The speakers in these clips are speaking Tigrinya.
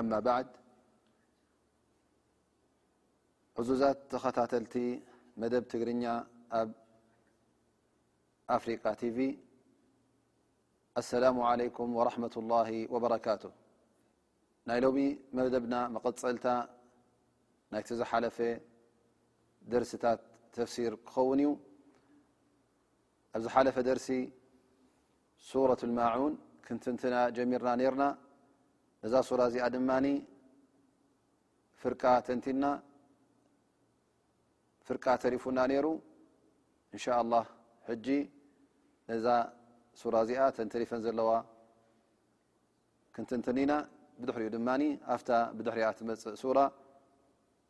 ኣማ ባዕድ ዕዙዛት ተኸታተልቲ መደብ ትግርኛ ኣብ ኣፍሪቃ ቲቪ ኣሰላሙ ዓለይኩም ወረሕመት ላሂ ወበረካቱ ናይ ሎሚ መደብና መቐፀልታ ናይቲ ዝሓለፈ ደርስታት ተፍሲር ክኸውን እዩ ኣብ ዝሓለፈ ደርሲ ሱረት ልማዑን ክንትንትና ጀሚርና ነርና ነዛ ሱራ እዚኣ ድማ ፍርቃ ተንቲና ፍርቃ ተሪፉና ነይሩ እንሻ ላ ሕጂ ነዛ ሱራ እዚኣ ተንተሪፈን ዘለዋ ክንትንትን ኢና ብድሕሪኡ ድማ ኣብታ ብድሕሪኣ ትመፅእ ሱራ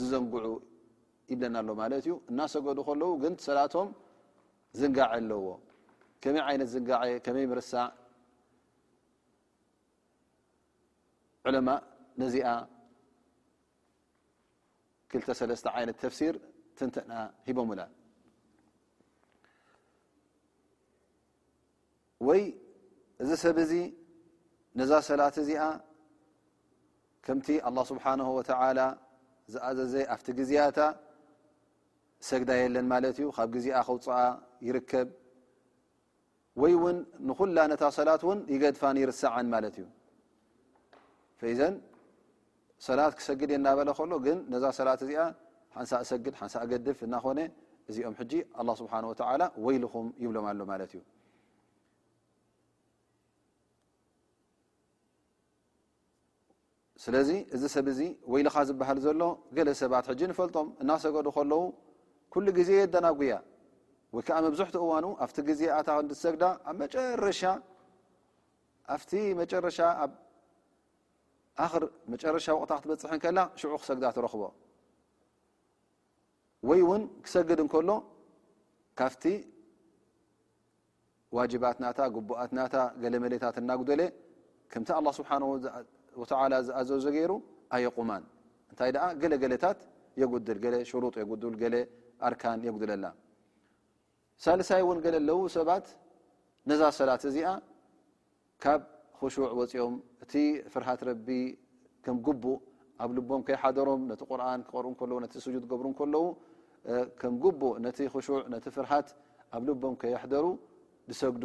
ዝዘንግዑ ይብለና ኣሎ ማለት እዩ እናሰገዱ ከለዉ ግን ሰላቶም ዝንጋዐ ኣለዎ ከመይ ዓይነት ዝንጋዐ ከመይ ምርሳዕ ዕለማ ነዚኣ ክልተ ሰለስተ ዓይነት ተፍሲር ትንተና ሂቦምላ ወይ እዚ ሰብ እዚ ነዛ ሰላት እዚኣ ከምቲ ኣላ ስብሓንሁ ወተላ ዝኣዘዘ ኣብቲ ግዜያታ ሰግዳ የለን ማለት እዩ ካብ ግዜኣ ከውፅኣ ይርከብ ወይ እውን ንኩላ ነታ ሰላት እውን ይገድፋን ይርሰዐን ማለት እዩ ፈዘን ሰላት ክሰግድ እየ እናበለ ከሎ ግን ነዛ ሰላት እዚኣ ሓንሳእ ሰግድ ሓንሳእ ገድፍ እናኾነ እዚኦም ሕጂ ኣላ ስብሓን ወተዓላ ወይልኹም ይብሎም ኣሎ ማለት እዩ ስለዚ እዚ ሰብ እዚ ወይልኻ ዝበሃል ዘሎ ገለ ሰባት ሕጂ ንፈልጦም እናሰገዱ ከለዉ ኩሉ ግዜ የደናጉያ ወይ ከዓ መብዝሕቲ እዋኑ ኣብቲ ግዜ ኣታ ንሰግዳ ኣብ መጨረሻ ኣብቲ መጨረሻ ኣብ ኣኽር መጨረሻ ወቕታ ክትበፅሕ ከላ ሽዑ ክሰግዳ ትረኽቦ ወይ ውን ክሰግድ እንከሎ ካብቲ ዋጅባት ናታ ግቡኣት ናታ ገለ መሌታት እናጉደለ ከምቲ ኣላ ስብሓን ወተላ ዝኣዘዞ ገይሩ ኣየቁማን እንታይ ደኣ ገለገለታት የጉድል ገለ ሽሩጥ የጉድል ገለ ኣርካን የጉድለላ ሳልሳይ ውን ገለ ኣለው ሰባት ነዛ ሰላት እዚኣ ካብ ክሹዕ ወፅኦም እቲ ፍርሃት ረቢ ከም ግቡእ ኣብ ልቦም ከይሓደሮም ነቲ ቁርን ክቀርኡ ከለዉ ነቲ ስጁድ ገብሩ ከለዉ ከም ግቡእ ነቲ ክሹዕ ነቲ ፍርሃት ኣብ ልቦም ከየሕደሩ ዝሰግዱ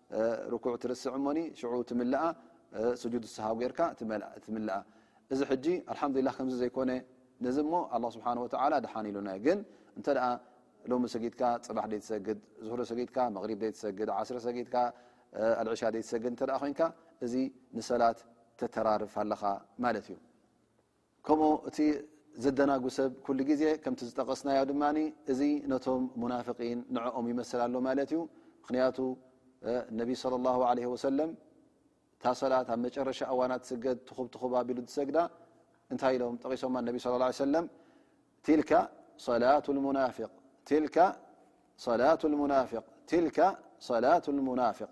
ርኩዕ ትርስዕ እሞኒ ሽዑ ትምልኣ ስጁድ ሰሃው ጌርካ ትምልኣ እዚ ሕጂ ኣልሓምዱሊላህ ከምዚ ዘይኮነ ነዚ እሞ ኣላ ስብሓን ወተዓላ ድሓን ኢሉና እዩ ግን እንተ ደኣ ሎሚ ሰጊድካ ፅባሕ ደይትሰግድ ዝህሮ ሰጊድካ መቕሪብ ደይትሰግድ ዓስሪ ሰጊድካ ኣልዕሻ ደይትሰግድ እንተ ኮይንካ እዚ ንሰላት ተተራርፍ ኣለኻ ማለት እዩ ከምኡ እቲ ዘደናጉ ሰብ ኩሉ ግዜ ከምቲ ዝጠቀስናዮ ድማ እዚ ነቶም ሙናፍቒን ንዕኦም ይመስል ኣሎ ማለት እዩ ምክንያቱ ነቢ صለ ላه ለ ወሰለም እታ ሰላት ኣብ መጨረሻ እዋና ትስገድ ትኹብ ትኹብ ኣቢሉ ዝሰግዳ እንታይ ኢሎም ጠቂሶማ ነቢ ስ ሰለም ትልካ ሰላት ሙናፍቅ ትልካ ሰላት ሙናፍቅ ትልካ ሰላት ሙናፍቅ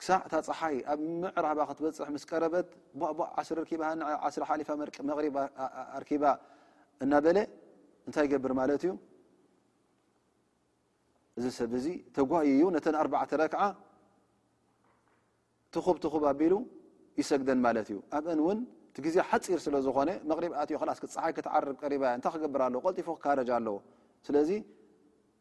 ክሳዕ እታ ጸሓይ ኣብ ምዕራባ ክትበጽሕ ምስ ቀረበት ቧእ-ቧእ ዓስሪ ኣርኪባ ሃንዐ፣ ዓስሪ ሓሊፋ መቕሪብ ኣርኪባ እናበለ እንታይ ይገብር ማለት እዩ? እዚ ሰብ እዚ ተጓይዩ ነተን ኣርባዕተ ረክዓ ትኹብ ትኹብ ኣቢሉ ይሰግደን ማለት እዩ። ኣብአን እውን እቲ ግዜ ሓጺር ስለ ዝኾነ መቕሪብ ኣትዮ ክላስ ክጸሓይ ክትዓርብ ቀሪባ እያ እንታይ ክገብር ኣለዎ ቀልጢፉ ክካረጅ ኣለዎ ስለዚ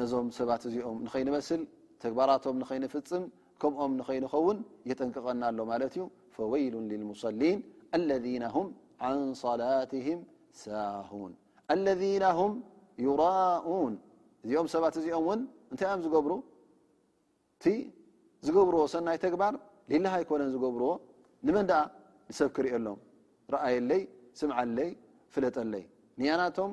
ነዞም ሰባት እዚኦም ንኸይንመስል ተግባራቶም ንኸይንፍፅም ከምኦም ንኸይንኸውን የጠንቅቐና ኣሎ ማለት እዩ ፈወይሉን ልልሙሰሊን ኣለذነ ሁም ዓን ሰላትህም ሳሁን ኣለذነ ሁም ዩራኡን እዚኦም ሰባት እዚኦም እውን እንታይ እዮም ዝገብሩ እቲ ዝገብርዎ ሰናይ ተግባር ሌላ ኣይኮነን ዝገብርዎ ንመን ደኣ ንሰብ ክርእሎም ረኣየለይ ስምዓለይ ፍለጠለይ ንያናቶም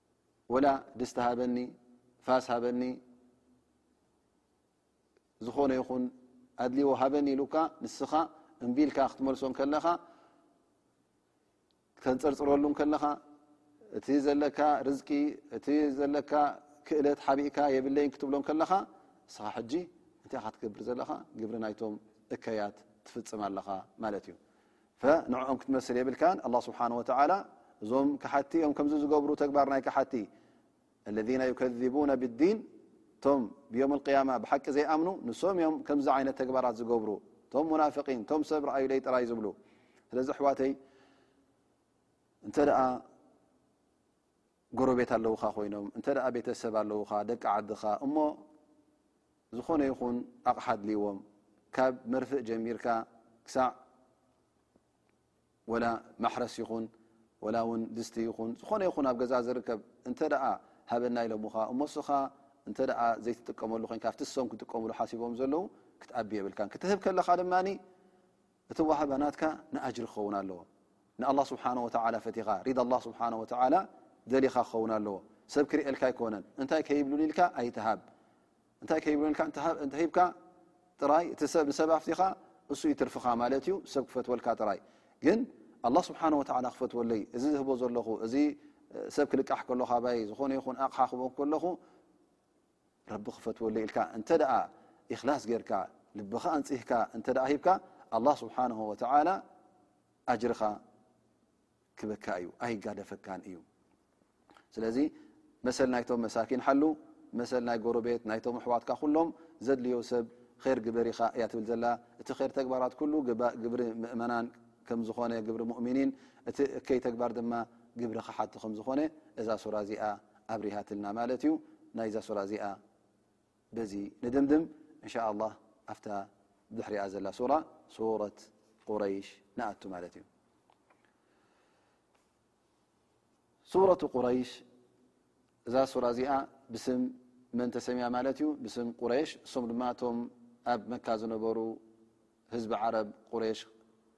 ወላ ድስቲ ሃበኒ ፋስ ሃበኒ ዝኾነ ይኹን ኣድልዎ ሃበኒ ኢሉካ ንስኻ እምቢ ኢልካ ክትመልሶ እንከለኻ ተንፀርፅረሉ እንከለኻ እቲ ዘለካ ርዝቂ እቲ ዘለካ ክእለት ሓቢእካ የብለይ ክትብሎ ከለኻ እስኻ ሕጂ እንታይ ካ ትገብር ዘለኻ ግብሪ ናይቶም እከያት ትፍፅም ኣለኻ ማለት እዩ ንዕኦም ክትመስል የብልካን ኣላ ስብሓን ወተላ እዞም ክሓቲ እዮም ከምዚ ዝገብሩ ተግባር ናይ ክሓቲ ለذና ዩከذቡና ብዲን እቶም ብዮም ቅያማ ብሓቂ ዘይኣምኑ ንሶም እዮም ከምዚ ዓይነት ተግባራት ዝገብሩ እቶም ሙናፍቒን እቶም ሰብ ርኣዩለይ ጥራይ ዝብሉ ስለዚ ኣሕዋተይ እንተ ደኣ ጎረቤት ኣለውኻ ኮይኖም እንተ ቤተሰብ ኣለውኻ ደቂ ዓድኻ እሞ ዝኾነ ይኹን ኣቕሓ ኣድልዎም ካብ መርፍእ ጀሚርካ ክሳዕ ወላ ማሕረስ ይኹን ወላ ውን ድስቲ ይኹን ዝኾነ ይኹን ኣብ ገዛ ዝርከብ እንተ ሃበና ኢሎምኻ እሞ ስኻ እንተ ዘይትጥቀመሉ ኮይንካ ኣብቲ ሶም ክጥቀምሉ ሓሲቦም ዘለዉ ክትኣቢ የብልካ ክትህብ ከለኻ ድማ እቲ ዋህባ ናትካ ንኣጅሪ ክኸውን ኣለዎ ንኣላህ ስብሓን ወተዓላ ፈቲኻ ሪዳ ኣላህ ስብሓን ወተዓላ ደሊኻ ክኸውን ኣለዎ ሰብ ክርእየልካ ኣይኮነን እንታይ ከይብሉኒ ኢልካ ኣይትሃብ እንታይ ከይብሉኒ ኢልካ እንተሂብካ ጥራይ እቲ ሰብ ንሰብ ኣፍቲኻ እሱ እዩ ትርፍኻ ማለት እዩ ሰብ ክፈትወልካ ጥራይ ግን ኣላህ ስብሓን ወተዓላ ክፈትወለይ እዚ ዝህቦ ዘለኹ እዚ ሰብ ክልቃሕ ከሎ ካባይ ዝኾነ ይኹን ኣቕሓ ክቦ ከለኹ ረቢ ክፈትወለይ ኢልካ እንተ ኢክላስ ጌርካ ልብኻ ኣንፅህካ እንተ ሂብካ ኣላ ስብሓን ወተላ ኣጅርኻ ክበካ እዩ ኣይጋደፈካን እዩ ስለዚ መሰል ናይቶም መሳኪን ሓሉ መሰል ናይ ጎረቤት ናይቶም ኣሕዋትካ ኩሎም ዘድልዮ ሰብ ር ግበሪኻ እያ ትብል ዘላ እቲ ር ተግባራት ኩሉ ግብሪ ምእመናን ከም ዝኾነ ግብሪ ሙእምኒን እቲ እከይ ተግባር ድማ ግብሪ ክሓቲ ከም ዝኾነ እዛ ሱራ እዚኣ ኣብሪሃትልና ማለት እዩ ናይዛ ሱራ እዚኣ በዚ ንድምድም እን ሻ ኣላህ ኣፍታ ድሕሪኣ ዘላ ሱራ ሱረት ቁረይሽ ንኣቱ ማለት እዩ ሱረቱ ቁረይሽ እዛ ሱራ እዚኣ ብስም መን ተሰሚያ ማለት እዩ ብስም ቁረሽ እሶም ድማ እቶም ኣብ መካ ዝነበሩ ህዝቢ ዓረብ ቁረሽ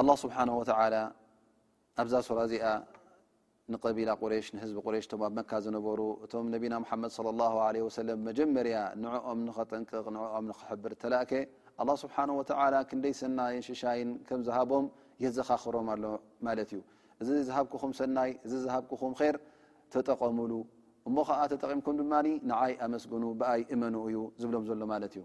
ኣላህ ስብሓነሁ ወተዓላ ኣብዛ ሱራ እዚኣ ንቀቢላ ቁሬሽ ንህዝቢ ቁሬሽ እቶም ኣብ መካ ዝነበሩ እቶም ነቢና ሙሓመድ ሰለላሁ ዓለይሂ ወሰለም መጀመርያ ንዕኦም ንኸጠንቅቕ ንዕኦም ንኽሕብር እተላእከ ኣላህ ስብሓነሁ ወተዓላ ክንደይ ሰናይን ሽሻይን ከም ዝሃቦም የዘኻኽሮም ኣሎ ማለት እዩ እዚ ዝሃብኩኹም ሰናይ እዚ ዝሃብኩኹም ኼር ተጠቐምሉ እሞ ኸዓ ተጠቒምኩም ድማ ንዓይ ኣመስግኑ ብኣይ እመኑ እዩ ዝብሎም ዘሎ ማለት እዩ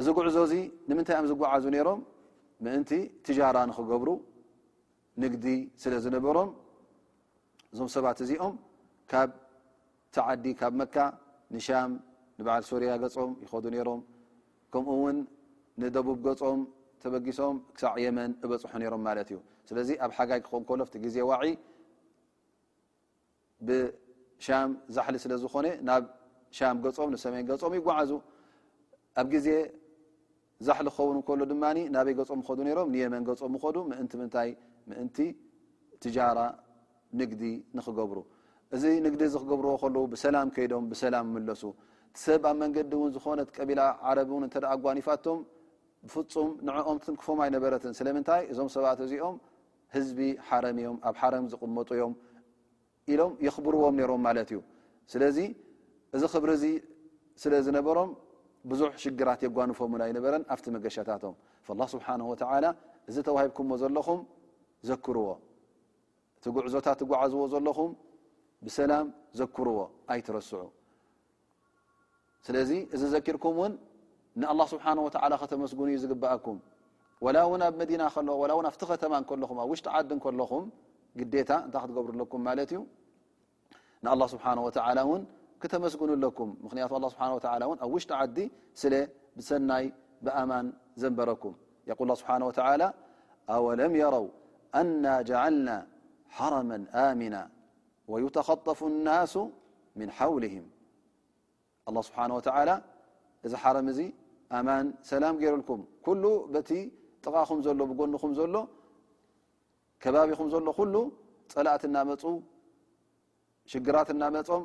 እዚ ጉዕዞ እዚ ንምንታይ እዮም ዝጓዓዙ ነይሮም? ምእንቲ ትጃራ ንኽገብሩ ንግዲ ስለ ዝነበሮም እዞም ሰባት እዚኦም ካብ ትዓዲ ካብ መካ ንሻም ንበዓል ሶርያ ገፆም ይኸዱ ነይሮም ከምኡ ውን ንደቡብ ገፆም ተበጊሶም ክሳዕ የመን እበፅሑ ነይሮም ማለት እዩ ስለዚ ኣብ ሓጋይ ክኸውን ከሎፍቲ ግዜ ዋዒ ብሻም ዛሕሊ ስለ ዝኾነ ናብ ሻም ገፆም ንሰሜን ገፆም ይጓዓዙ ኣብ ግዜ ዛሕሊ ክኸውን ከሎ ድማ ናበይ ገፆም ኸዱ ነሮም ንየመን ገፆም ኸዱ ምእንቲ ምንታይ ምእንቲ ትጃራ ንግዲ ንክገብሩ እዚ ንግዲ እዚ ክገብርዎ ከለዉ ብሰላም ከይዶም ብሰላም ምለሱ ሰብ ኣብ መንገዲ እውን ዝኾነት ቀቢላ ዓረብ እውን እተ ኣጓኒፋቶም ብፍፁም ንዕኦም ትትንክፎም ኣይነበረትን ስለምንታይ እዞም ሰባት እዚኦም ህዝቢ ሓረም እዮም ኣብ ሓረም ዝቕመጡ እዮም ኢሎም የኽብርዎም ነይሮም ማለት እዩ ስለዚ እዚ ክብሪ እዚ ስለ ዝነበሮም ብዙሕ ሽግራት የጓንፎምና ኣይነበረን ኣብቲ መገሻታቶም ላ ስብሓን ወተላ እዚ ተዋሂብኩምዎ ዘለኹም ዘክርዎ እቲ ጉዕዞታት ትጓዓዝዎ ዘለኹም ብሰላም ዘክርዎ ኣይትረስዑ ስለዚ እዚ ዘኪርኩም ውን ንኣላ ስብሓን ወተላ ከተመስግኑ ዩ ዝግብኣኩም ወላ እውን ኣብ መዲና ከለ ላ ውን ኣብቲ ከተማ ከለኹም ኣብ ውሽጢ ዓዲ ከለኹም ግዴታ እንታይ ክትገብሩ ኣለኩም ማለት እዩ ንኣላ ስብሓን ወተላ እውን ክተመስግኑ ኣለኩም ምክንያቱ ኣ ስብሓ ላ ን ኣብ ውሽጢ ዓዲ ስለ ብሰናይ ብኣማን ዘንበረኩም የቁል ላ ስብሓን ወተላ ኣወለም የረው ኣና ጀዓልና ሓረመ ኣሚና ወዩተኸጠፉ ናሱ ምን ሓውልህም ኣላ ስብሓን ወተላ እዚ ሓረም እዚ ኣማን ሰላም ገይሩልኩም ኩሉ በቲ ጥቓኹም ዘሎ ብጎንኹም ዘሎ ከባቢኹም ዘሎ ኩሉ ፀላእት እናመፁ ሽግራት እናመፆም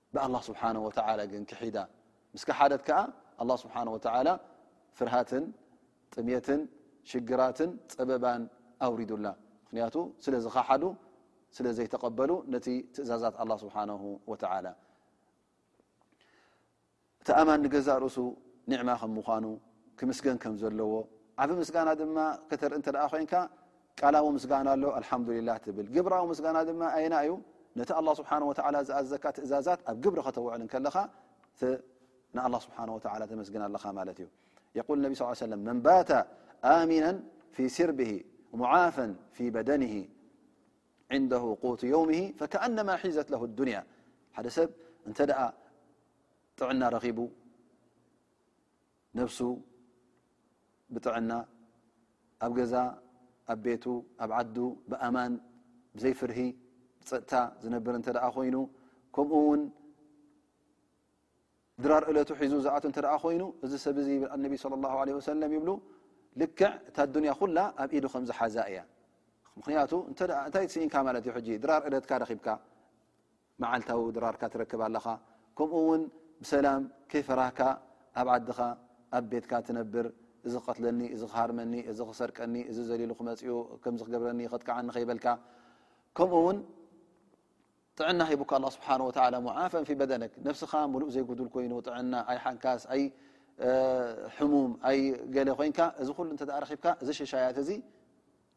ብኣላህ ስብሓን ወተዓላ ግን ክሒዳ ምስ ከሓደት ከዓ ኣላ ስብሓን ወተዓላ ፍርሃትን ጥሜትን ሽግራትን ፀበባን ኣውሪዱላ ምክንያቱ ስለ ዝኸሓዱ ስለ ዘይተቐበሉ ነቲ ትእዛዛት ኣላ ስብሓን ወተዓላ እቲ ኣማን ንገዛእ ርእሱ ኒዕማ ከም ምዃኑ ክምስገን ከም ዘለዎ ዓቢ ምስጋና ድማ ከተርኢ እንተ ኮይንካ ቃላዊ ምስጋና ኣሎ ኣልሓምዱሊላህ ትብል ግብራዊ ምስጋና ድማ ኣየናይ እዩ ነቲ ኣላ ስብሓን ወተዓላ ዝኣዘካ ትእዛዛት ኣብ ግብሪ ከተውዕል እንከለኻ ንኣላ ስብሓን ወተዓላ ተመስግን ኣለኻ ማለት እዩ የቁል ነቢ ስ ሰለም መን ባታ ኣሚናን ፊ ስርብሂ ሙዓፈን ፊ በደንሂ ዕንደሁ ቁት የውምሂ ፈከኣነማ ሒዘት ለሁ ኣዱንያ ሓደ ሰብ እንተ ደኣ ጥዕና ረኺቡ ነብሱ ብጥዕና ኣብ ገዛ ኣብ ቤቱ ኣብ ዓዱ ብኣማን ብዘይ ፍርሂ ብፀጥታ ዝነብር እንተ ኮይኑ ከምኡ ውን ድራር እለቱ ሒዙ ዝኣት እተ ኮይኑ እዚ ሰብ ዚ ብ ነቢ صለ ه ለ ሰለም ይብሉ ልክዕ እታ ኣዱንያ ኩላ ኣብ ኢዱ ከም ዝሓዛ እያ ምክንያቱ እታይ ስኢንካ ማለት እዩ ሕ ድራር እለትካ ረኪብካ መዓልታዊ ድራርካ ትረክብ ኣለኻ ከምኡ ውን ብሰላም ከይፈራህካ ኣብ ዓድኻ ኣብ ቤትካ ትነብር እዚ ክቀትለኒ እዚ ክሃርመኒ እዚ ክሰርቀኒ እዚ ዘሊሉ ክመፅኡ ከምዚ ክገብረኒ ከጥቃዓኒ ከይበልካ ከምኡ ውን ጥዕና ሂቡካ ኣላ ስብሓን ወተላ ሙዓፈን ፊ በደነክ ነፍስኻ ሙሉእ ዘይጉዱል ኮይኑ ጥዕና ኣይ ሓንካስ ኣይ ሕሙም ኣይ ገለ ኮይንካ እዚ ኩሉ እንተ ረኪብካ እዚ ሸሻያት እዚ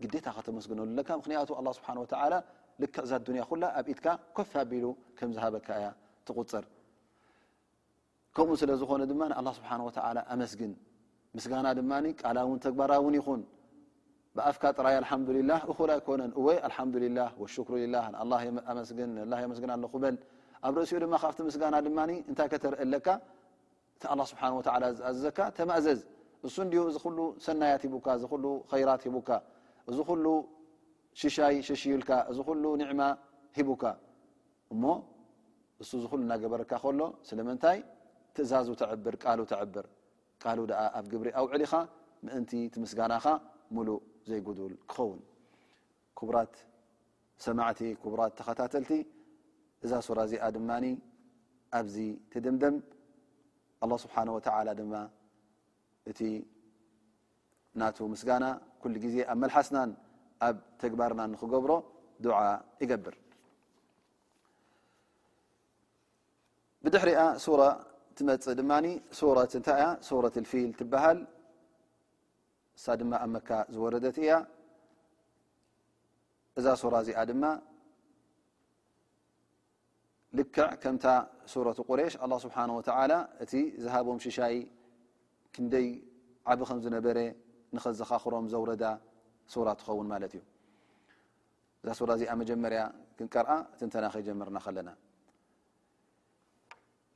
ግዴታ ከተመስግነሉ ኣለካ ምክንያቱ ኣላ ስብሓን ወተላ ልክዕ እዛ ኣዱንያ ኩላ ኣብ ኢድካ ኮፍ ኣቢሉ ከም ዝሃበካ እያ ትቁፅር ከምኡ ስለ ዝኾነ ድማ ንኣላ ስብሓን ወተላ ኣመስግን ምስጋና ድማ ቃላውን ተግባራውን ይኹን ብኣፍካ ጥራይ ኣልሓምዱላ እኹል ኣይኮነን እወ ኣልሓምዱላ ወሽክሩ ላ ንኣ ኣመስግን ላ ኣመስግን ኣለኹበል ኣብ ርእሲኡ ድማ ካብቲ ምስጋና ድማ እንታይ ከተርኢ ኣለካ እቲ ኣላህ ስብሓን ወተዓላ ዝኣዘዘካ ተማእዘዝ እሱ እንድዩ እዚ ኩሉ ሰናያት ሂቡካ እዚ ኩሉ ኸይራት ሂቡካ እዚ ኩሉ ሽሻይ ሸሽዩልካ እዚ ኩሉ ኒዕማ ሂቡካ እሞ እሱ እዚ ኩሉ እናገበረካ ከሎ ስለምንታይ ትእዛዙ ተዕብር ቃሉ ተዕብር ቃሉ ደኣ ኣብ ግብሪ ኣውዕል ኢኻ ምእንቲ እቲ ምስጋናኻ ሙሉእ ዘይጉዱል ክኸውን ክቡራት ሰማዕቲ ክቡራት ተኸታተልቲ እዛ ሱራ እዚኣ ድማ ኣብዚ ትድምደም ኣላ ስብሓን ወተላ ድማ እቲ ናቱ ምስጋና ኩሉ ግዜ ኣብ መልሓስናን ኣብ ተግባርና ንክገብሮ ዱዓ ይገብር ብድሕሪኣ ሱራ ትመፅእ ድማ ሱረት እንታይ እያ ሱረት ፊል ትበሃል እሳ ድማ ኣብ መካ ዝወረደት እያ እዛ ሱራ እዚኣ ድማ ልክዕ ከምታ ሱረት ቁሬሽ ኣላ ስብሓን ወተላ እቲ ዝሃቦም ሽሻይ ክንደይ ዓብ ከም ዝነበረ ንኸዘኻኽሮም ዘውረዳ ሱራ ትኸውን ማለት እዩ እዛ ሱራ እዚኣ መጀመርያ ክንቀርኣ ትንተና ከይጀመርና ከለና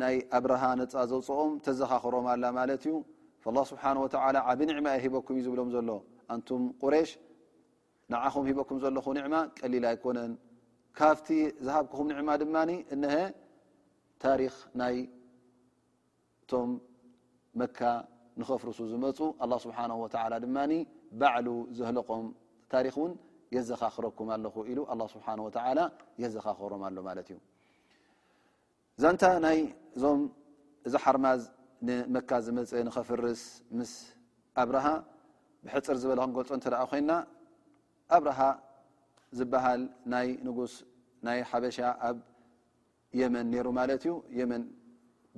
ናይ ኣብርሃ ነፃ ዘውፅኦም ተዘኻኽሮም ኣላ ማለት እዩ فالله ስብሓን ወተላ ዓብ ኒዕማ እየ ሂበኩም እዩ ዝብሎም ዘሎ ኣንቱም ቁሬሽ ንዓኹም ሂበኩም ዘለኹ ኒዕማ ቀሊል ኣይኮነን ካብቲ ዝሃብክኹም ኒዕማ ድማ እነሀ ታሪክ ናይ እቶም መካ ንኸፍርሱ ዝመፁ ኣላ ስብሓን ወተላ ድማ ባዕሉ ዘህለቆም ታሪክ እውን የዘኻኽረኩም ኣለኹ ኢሉ ኣላ ስብሓን ወተላ የዘኻኽሮም ኣሎ ማለት እዩ ዛንታ ናይ እዞም እዚ ሓርማዝ ንመካ ዝመፀ ንኸፍርስ ምስ ኣብርሃ ብሕፅር ዝበለ ክንገልፆ እንተ ኮይና ኣብርሃ ዝበሃል ናይ ንጉስ ናይ ሓበሻ ኣብ የመን ነይሩ ማለት እዩ የመን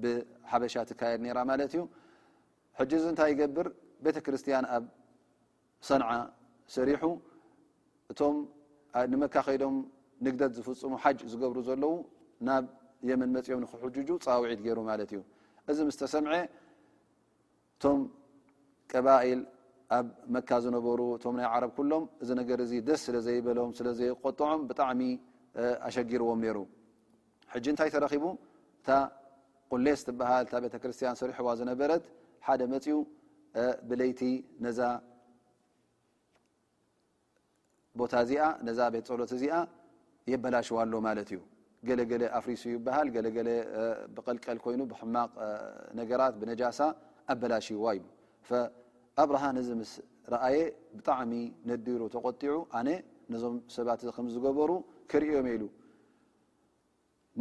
ብሓበሻ ትካየድ ነራ ማለት እዩ ሕጂ እዚ እንታይ ይገብር ቤተ ክርስትያን ኣብ ሰንዓ ሰሪሑ እቶም ንመካ ከይዶም ንግደት ዝፍፅሙ ሓጅ ዝገብሩ ዘለዉ ናብ የመን መፅኦም ንክሕጅጁ ፀዋውዒት ገይሩ ማለት እዩ እዚ ምስ ተሰምዐ እቶም ቀባኢል ኣብ መካ ዝነበሩ እቶም ናይ ዓረብ ኩሎም እዚ ነገር እዚ ደስ ስለ ዘይበሎም ስለ ዘይቆጥዖም ብጣዕሚ ኣሸጊርዎም ነይሩ ሕጂ እንታይ ተረኺቡ እታ ቁሌስ ትበሃል እታ ቤተክርስትያን ሰሪሑዋ ዝነበረት ሓደ መፅኡ ብለይቲ ነዛ ቦታ እዚኣ ነዛ ቤት ፀሎት እዚኣ የበላሽዋ ኣሎ ማለት እዩ ገለገለ ኣፍሪሱ ይበሃል ገለገለ ብቀልቀል ኮይኑ ብሕማቅ ነገራት ብነጃሳ ኣበላሽዋ ይብ ኣብርሃ ነዚ ምስ ረኣየ ብጣዕሚ ነዲሩ ተቆጢዑ ኣነ ነዞም ሰባት እዚ ከምዝገበሩ ክርእዮም ኢሉ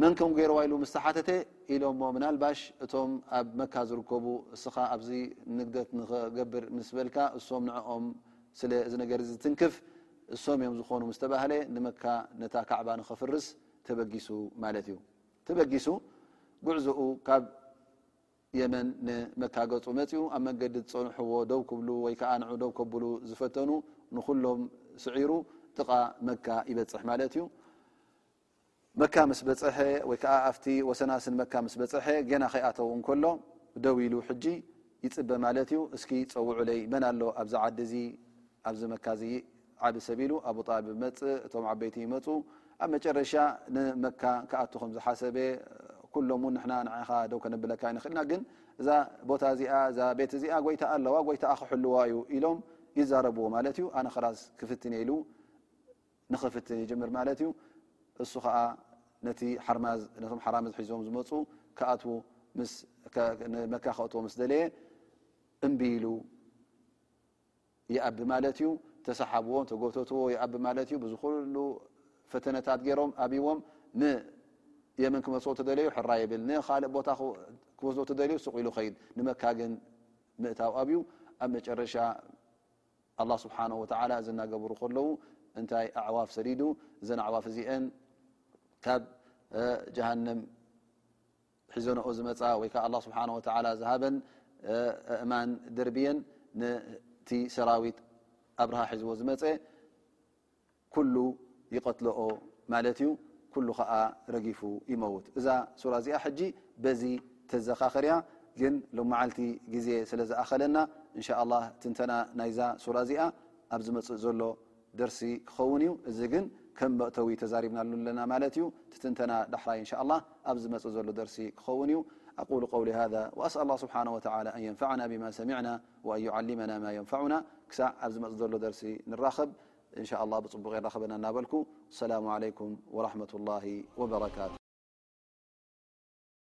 መን ከምኡ ገይርዋ ኢሉ ምስ ተሓተተ ኢሎሞ ምናልባሽ እቶም ኣብ መካ ዝርከቡ እስኻ ኣብዚ ንግደት ንክገብር ምስ በልካ እሶም ንዕኦም ስለ እዚ ነገር እዚ ዝትንክፍ እሶም እዮም ዝኾኑ ምስ ተባህለ ንመካ ነታ ካዕባ ንኸፍርስ ተበጊሱ ማለት እዩ ተበጊሱ ጉዕዞኡ ካብ የመን ንመታገጹ መጺኡ ኣብ መንገዲ ዝጸንሕዎ ደው ክብሉ ወይ ከኣ ንዑ ደው ከብሉ ዝፈተኑ ንኹሎም ስዒሩ ጥቓ መካ ይበጽሕ ማለት እዩ። መካ ምስ በጽሐ ወይ ከኣ ኣብቲ ወሰናስን መካ ምስ በጽሐ ገና ከይኣተው እንከሎ ደው ኢሉ ሕጂ ይጽበ ማለት እዩ። እስኪ ጸውዑለይ መን ኣሎ ኣብዚ ዓዲ እዚ ኣብዚ መካ እዚ ዓቢ ሰብ ኢሉ ኣቡ ጣልብ ይመጽእ፣ እቶም ዓበይቲ ይመጹ፣ ኣብ መጨረሻ ንመካ ክኣቱ ከም ዝሓሰበ፣ ኩሎም ውን ንሕና ንዓኻ ደው ከነብለካ ኣይንኽእል ኢና፣ ግን እዛ ቦታ እዚኣ እዛ ቤት እዚኣ ጎይታ ኣለዋ፣ ጎይታኣ ክሕልዋ እዩ ኢሎም ይዛረብዎ ማለት እዩ፣ ኣነ ኸላስ ክፍትን እየ ኢሉ ንኽፍትን ይጅምር ማለት እዩ፣ እሱ ኸኣ ነቲ ሓርማዝ ነቶም ሓራምዝ ሒዞም ዝመጹ ክኣትዉ ምስ ንመካ ከእትዎ ምስ ደለየ እምቢ ኢሉ፣ ይኣቢ ማለት እዩ ተሰሓብዎ ተጎተትዎ ይኣቢ ማለት እዩ ብዝኩሉ ፈተነታት ገይሮም ኣብዎም ንየመን ክመፅዎ ተደለዩ ሕራ ይብል ንካልእ ቦታ ክወስዶ ተደልዩ ሱቅ ኢሉ ከይድ ንመካ ግን ምእታው ኣብዩ ኣብ መጨረሻ ኣላ ስብሓን ወተላ እዚ እናገብሩ ከለዉ እንታይ ኣዕዋፍ ሰዲዱ እዘን ኣዕዋፍ እዚአን ካብ ጀሃንም ሒዘንኦ ዝመፃ ወይ ከዓ ኣላህ ስብሓነሁ ወተዓላ ዝሃበን ኣእማን ደርብየን ነቲ ሰራዊት ኣብርሃ ሒዝዎ ዝመፀ ኩሉ ይቐትለኦ ማለት እዩ። ኩሉ ከዓ ረጊፉ ይመውት። እዛ ሱራ እዚኣ ሕጂ በዚ ተዘኻኽር እያ። ግን ሎማዓልቲ ግዜ ስለዝኣኸለና እንሻ ኣላህ ትንተና ናይዛ ሱራ እዚኣ ኣብ ዝመፅእ ዘሎ ደርሲ ክኸውን እዩ እዚ ግን ከም መእተዊ ተዛሪብናሉ ኣለና ማለት እዩ እቲ ትንተና ዳሕራይ እንሻ ኣላህ ኣብ ዝመጽእ ዘሎ ደርሲ ክኸውን እዩ ኣቁሉ ቀውሊ ሃዛ ወኣስኣል ላህ ስብሓነሁ ወተዓላ ኣን የንፈዕና ቢማ ሰሚዕና ወኣን ዩዓሊመና ማ የንፈዑና ክሳዕ ኣብ ዝመጽእ ዘሎ ደርሲ ንራኸብ እንሻ ኣላህ ብጽቡቕ የራኽበና እናበልኩ ሰላሙ ዓለይኩም ወራሕመቱላሂ ወበረካቱ